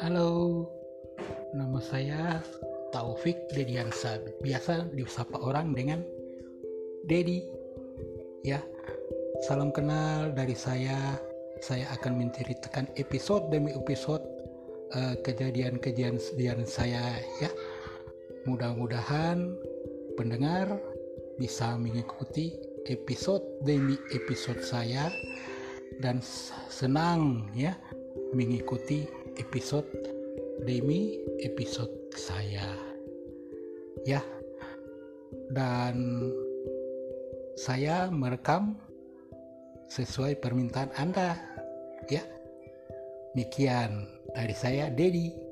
Halo, nama saya Taufik Dediansa. Biasa disapa orang dengan Dedi. Ya, salam kenal dari saya. Saya akan menceritakan episode demi episode uh, kejadian-kejadian saya ya. Mudah-mudahan pendengar bisa mengikuti episode demi episode saya dan senang ya mengikuti episode demi episode saya. Ya. Dan saya merekam sesuai permintaan Anda. Ya. Demikian dari saya Dedi